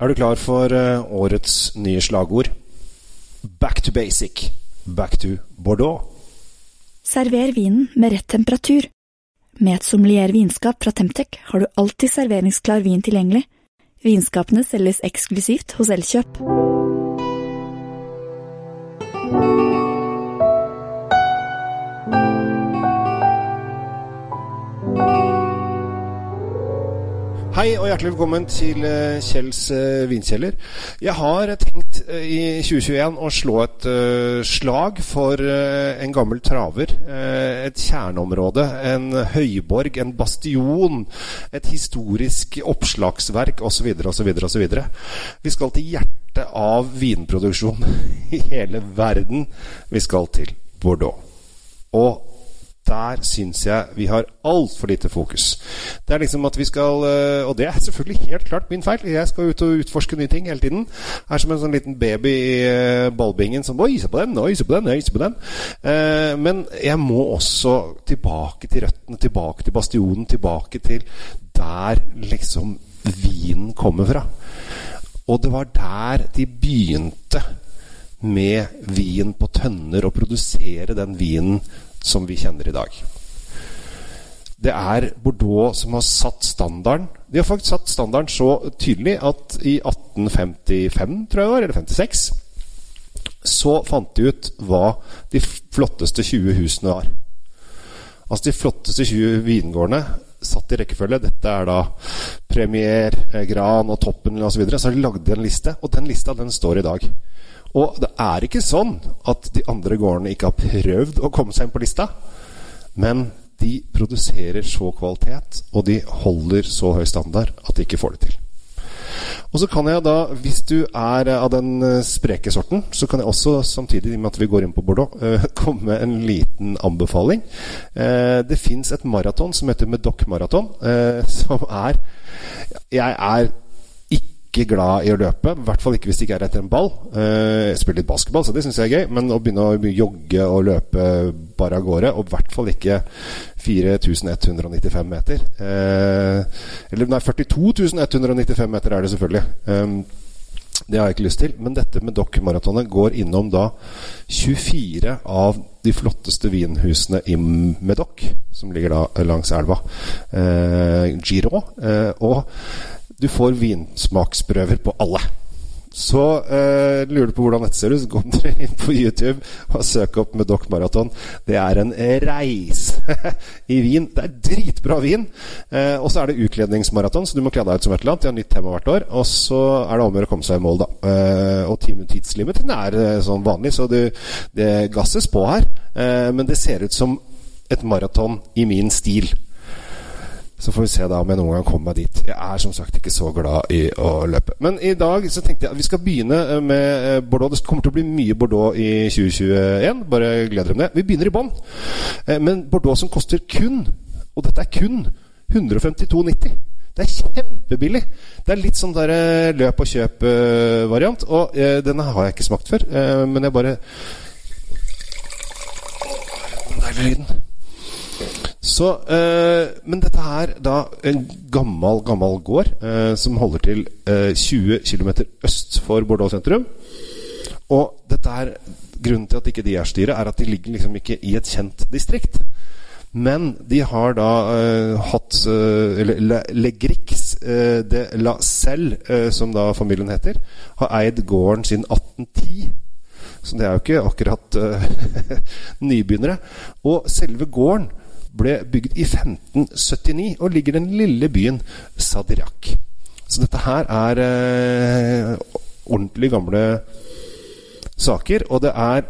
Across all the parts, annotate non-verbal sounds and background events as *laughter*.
Er du klar for uh, årets nye slagord? Back to basic. Back to Bordeaux. Server vinen med rett temperatur. Med et sommelier vinskap fra Temtec har du alltid serveringsklar vin tilgjengelig. Vinskapene selges eksklusivt hos Elkjøp. Hei og hjertelig velkommen til eh, Kjells uh, vinkjeller. Jeg har tenkt uh, i 2021 å slå et slag for en gammel traver. et kjerneområde, en høyborg, en bastion. Et historisk oppslagsverk osv. osv. osv. Vi skal til hjertet av vinproduksjon *laughs* i hele verden. Vi skal til Bordeaux. Og der syns jeg vi har altfor lite fokus. Det er liksom at vi skal eh, Og det er selvfølgelig helt klart min feil. Jeg skal ut og utforske nye ting hele tiden. Er som en sånn liten baby i eh, ballbingen som Oi, se på den! Oi, se på den! Oi, se på den! Eh, men jeg må også tilbake til røttene, tilbake til bastionen, tilbake til der liksom vinen kommer fra. Og det var der de begynte med vin på tønner, og produsere den vinen som vi kjenner i dag. Det er Bordeaux som har satt standarden. De har faktisk satt standarden så tydelig at i 1855, tror jeg var, eller 56, så fant de ut hva de flotteste 20 husene var. Altså de flotteste 20 vingårdene satt i rekkefølge. Dette er da Premier, eh, Gran og Toppen osv. Så, videre. så de lagd en liste, og den lista den står i dag. Og det er ikke sånn at de andre gårdene ikke har prøvd å komme seg inn på lista. Men de produserer så kvalitet, og de holder så høy standard at de ikke får det til. Og så kan jeg da, hvis du er av den eh, spreke sorten, så kan jeg også samtidig med at vi går inn på Bordeaux, uh, *laughs* komme med en liten anbefaling. Uh, det fins et maraton som heter Medoc Maraton, *laughs* som er Jeg er ikke glad i å løpe. I hvert fall ikke hvis det ikke er etter en ball. Eh, jeg spiller litt basketball, så det syns jeg er gøy. Men å begynne å jogge og løpe bare av gårde, og i hvert fall ikke 4195 meter eh, Eller nei, 42.195 meter er det selvfølgelig. Um, det har jeg ikke lyst til. Men dette med Dock-maratonet går innom da 24 av de flotteste vinhusene i Medoc, som ligger da langs elva. Eh, Giro. Eh, og du får vinsmaksprøver på alle. Så eh, lurer du på hvordan dette ser ut, så kom dere *laughs* inn på YouTube og søk opp med Dock Marathon. Det er en reise *laughs* i vin. Det er dritbra vin. Eh, og så er det utkledningsmaraton, så du må kle deg ut som et eller annet. De har nytt tema hvert år. Og så er det om å gjøre å komme seg i mål, da. Eh, og tidslimiten er eh, sånn vanlig, så det, det gasses på her. Eh, men det ser ut som et maraton i min stil. Så får vi se da om jeg noen gang kommer meg dit. Jeg er som sagt ikke så glad i å løpe. Men i dag så tenkte jeg at vi skal begynne eh, med eh, Bordeaux. Det kommer til å bli mye Bordeaux i 2021. Bare gled dere med det. Vi begynner i bånn. Eh, men Bordeaux som koster kun, og dette er kun, 152,90. Det er kjempebillig. Det er litt sånn der løp og kjøp-variant. Og eh, denne har jeg ikke smakt før, eh, men jeg bare Den deilige lyden. Så, eh, men dette er da en gammel, gammel gård eh, som holder til eh, 20 km øst for Bordeaux sentrum. Og dette er grunnen til at ikke de er styret, er at de ligger liksom ikke i et kjent distrikt. Men de har da eh, hatt Eller Legrix eh, de la Selle, som da familien heter, har eid gården siden 1810. Så det er jo ikke akkurat *laughs* nybegynnere. Og selve gården ble bygd i 1579 og ligger i den lille byen Sadirak. Så dette her er eh, ordentlig gamle saker, og det er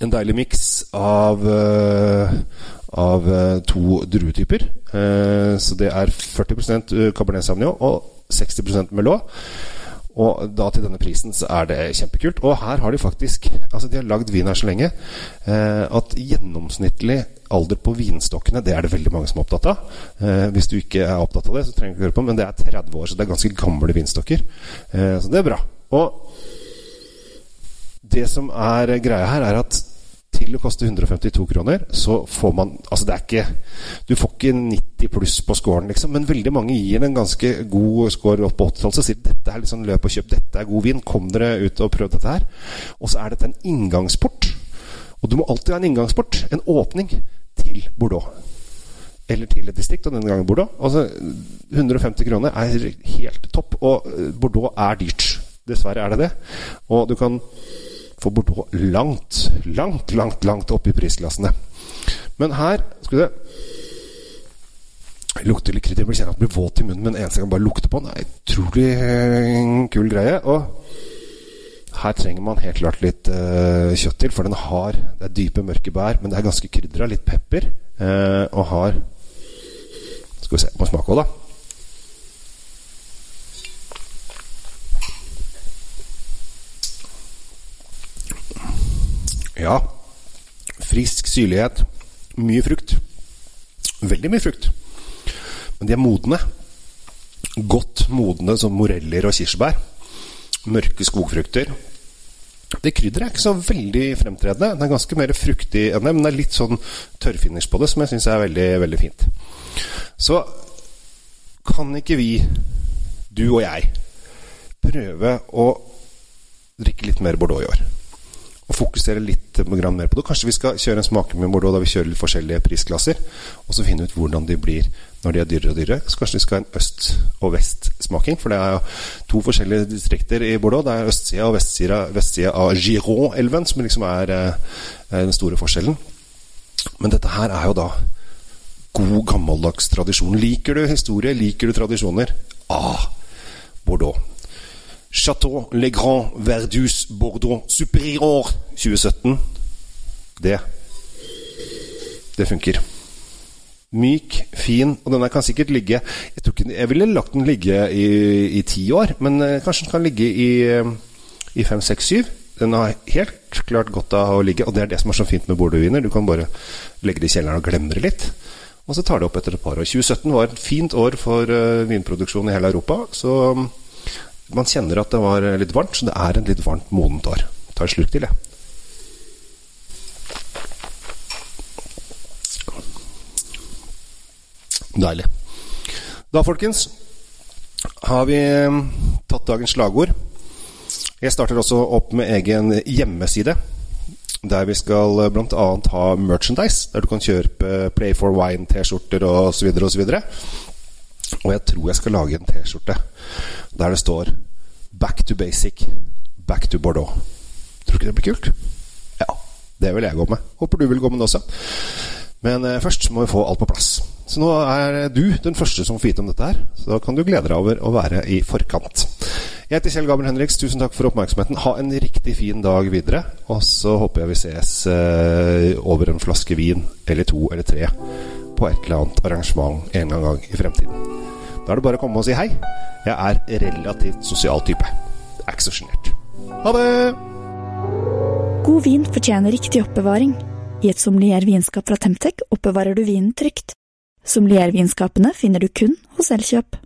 en deilig miks av, eh, av uh, to druetyper. Eh, så det er 40 Cabernet Sauvignon og 60% Melot. Og da til denne prisen så er det kjempekult. Og her har de faktisk Altså de har lagd vin her så lenge eh, at gjennomsnittlig alder på vinstokkene det er det veldig mange som er opptatt av. Eh, hvis du ikke er opptatt av det, så trenger du ikke høre på, men det er 30 år, så det er ganske gamle vinstokker. Eh, så det er bra. Og det som er greia her, er at til å koste 152 kroner, så får man Altså, det er ikke Du får ikke 90 pluss på scoren, liksom. Men veldig mange gir en ganske god score opp på 80-tallet. Så sier de dette er sånn løp og kjøp, dette er god vin, kom dere ut og prøv dette her. Og så er dette en inngangsport. Og du må alltid ha en inngangsport, en åpning, til Bordeaux. Eller til et distrikt, og denne gangen Bordeaux. Altså, 150 kroner er helt topp, og Bordeaux er dyrt. Dessverre er det det. Og du kan få Bordeaux langt, langt, langt, langt opp i prisklassene. Men her skal du Lukter litt krydder. Jeg kjenner at den blir våt i munnen, men eneste gang bare lukte på den, er utrolig eh, kul greie. Og her trenger man helt klart litt uh, kjøtt til, for den har Det er dype, mørke bær, men det er ganske krydra. Litt pepper. Uh, og har Skal vi se Må smake òg, da. Ja. Frisk syrlighet. Mye frukt. Veldig mye frukt. Men de er modne. Godt modne som moreller og kirsebær. Mørke skogfrukter. Det krydderet er ikke så veldig fremtredende. Det er ganske mer fruktig enn det, men det er litt sånn tørrfinish på det som jeg syns er veldig, veldig fint. Så kan ikke vi, du og jeg, prøve å drikke litt mer Bordeaux i år? Og fokusere litt mer på det. Kanskje vi skal kjøre en smaking med Bordeaux da vi kjører litt forskjellige prisklasser, og så finne ut hvordan de blir når de er dyrere og dyrere. Så kanskje vi skal ha en øst- og vestsmaking, for det er jo to forskjellige distrikter i Bordeaux. Det er østsida og vestsida, vestsida av Giron-elven som liksom er, er den store forskjellen. Men dette her er jo da god, gammeldags tradisjon. Liker du historie? Liker du tradisjoner? Ah, Bordeaux. Chateau Le Grand Verdus Bordeaux Superior 2017. Det Det funker. Myk, fin, og denne kan sikkert ligge Jeg, ikke, jeg ville lagt den ligge i, ti år, men uh, kanskje den kan ligge i, i fem, seks, syv. Den har helt klart godt av å ligge, og det er det som er så fint med bordeauxviner. Du kan bare legge det i kjelleren og glemme det litt. Og så tar det opp etter et par år. 2017 var et fint år for uh, vinproduksjon i hele Europa. Så man kjenner at det var litt varmt, så det er en litt varmt, modent år. Ta en slurk til, jeg. Deilig. Da, folkens, har vi um, tatt dagens slagord. Jeg starter også opp med egen hjemmeside. Der vi skal uh, bl.a. ha merchandise. Der du kan kjøpe Play for Wine-T-skjorter osv. osv. Og jeg tror jeg skal lage en T-skjorte der det står 'Back to basic, back to Bordeaux'. Tror du ikke det blir kult? Ja, det vil jeg gå med. Håper du vil gå med det også. Men eh, først må vi få alt på plass. Så nå er du den første som får vite om dette her. Så da kan du glede deg over å være i forkant. Jeg heter Kjell Gabriel Henriks. Tusen takk for oppmerksomheten. Ha en riktig fin dag videre. Og så håper jeg vi ses eh, over en flaske vin eller to eller tre på et eller annet arrangement en gang, i fremtiden. Da er det bare å komme og si hei. Jeg er relativt sosial type. Det er ikke så sjenert. Ha det! God vin fortjener riktig oppbevaring. I et sommelier vinskap fra Temtec oppbevarer du vinen trygt. Sommeliervinskapene finner du kun hos Elkjøp.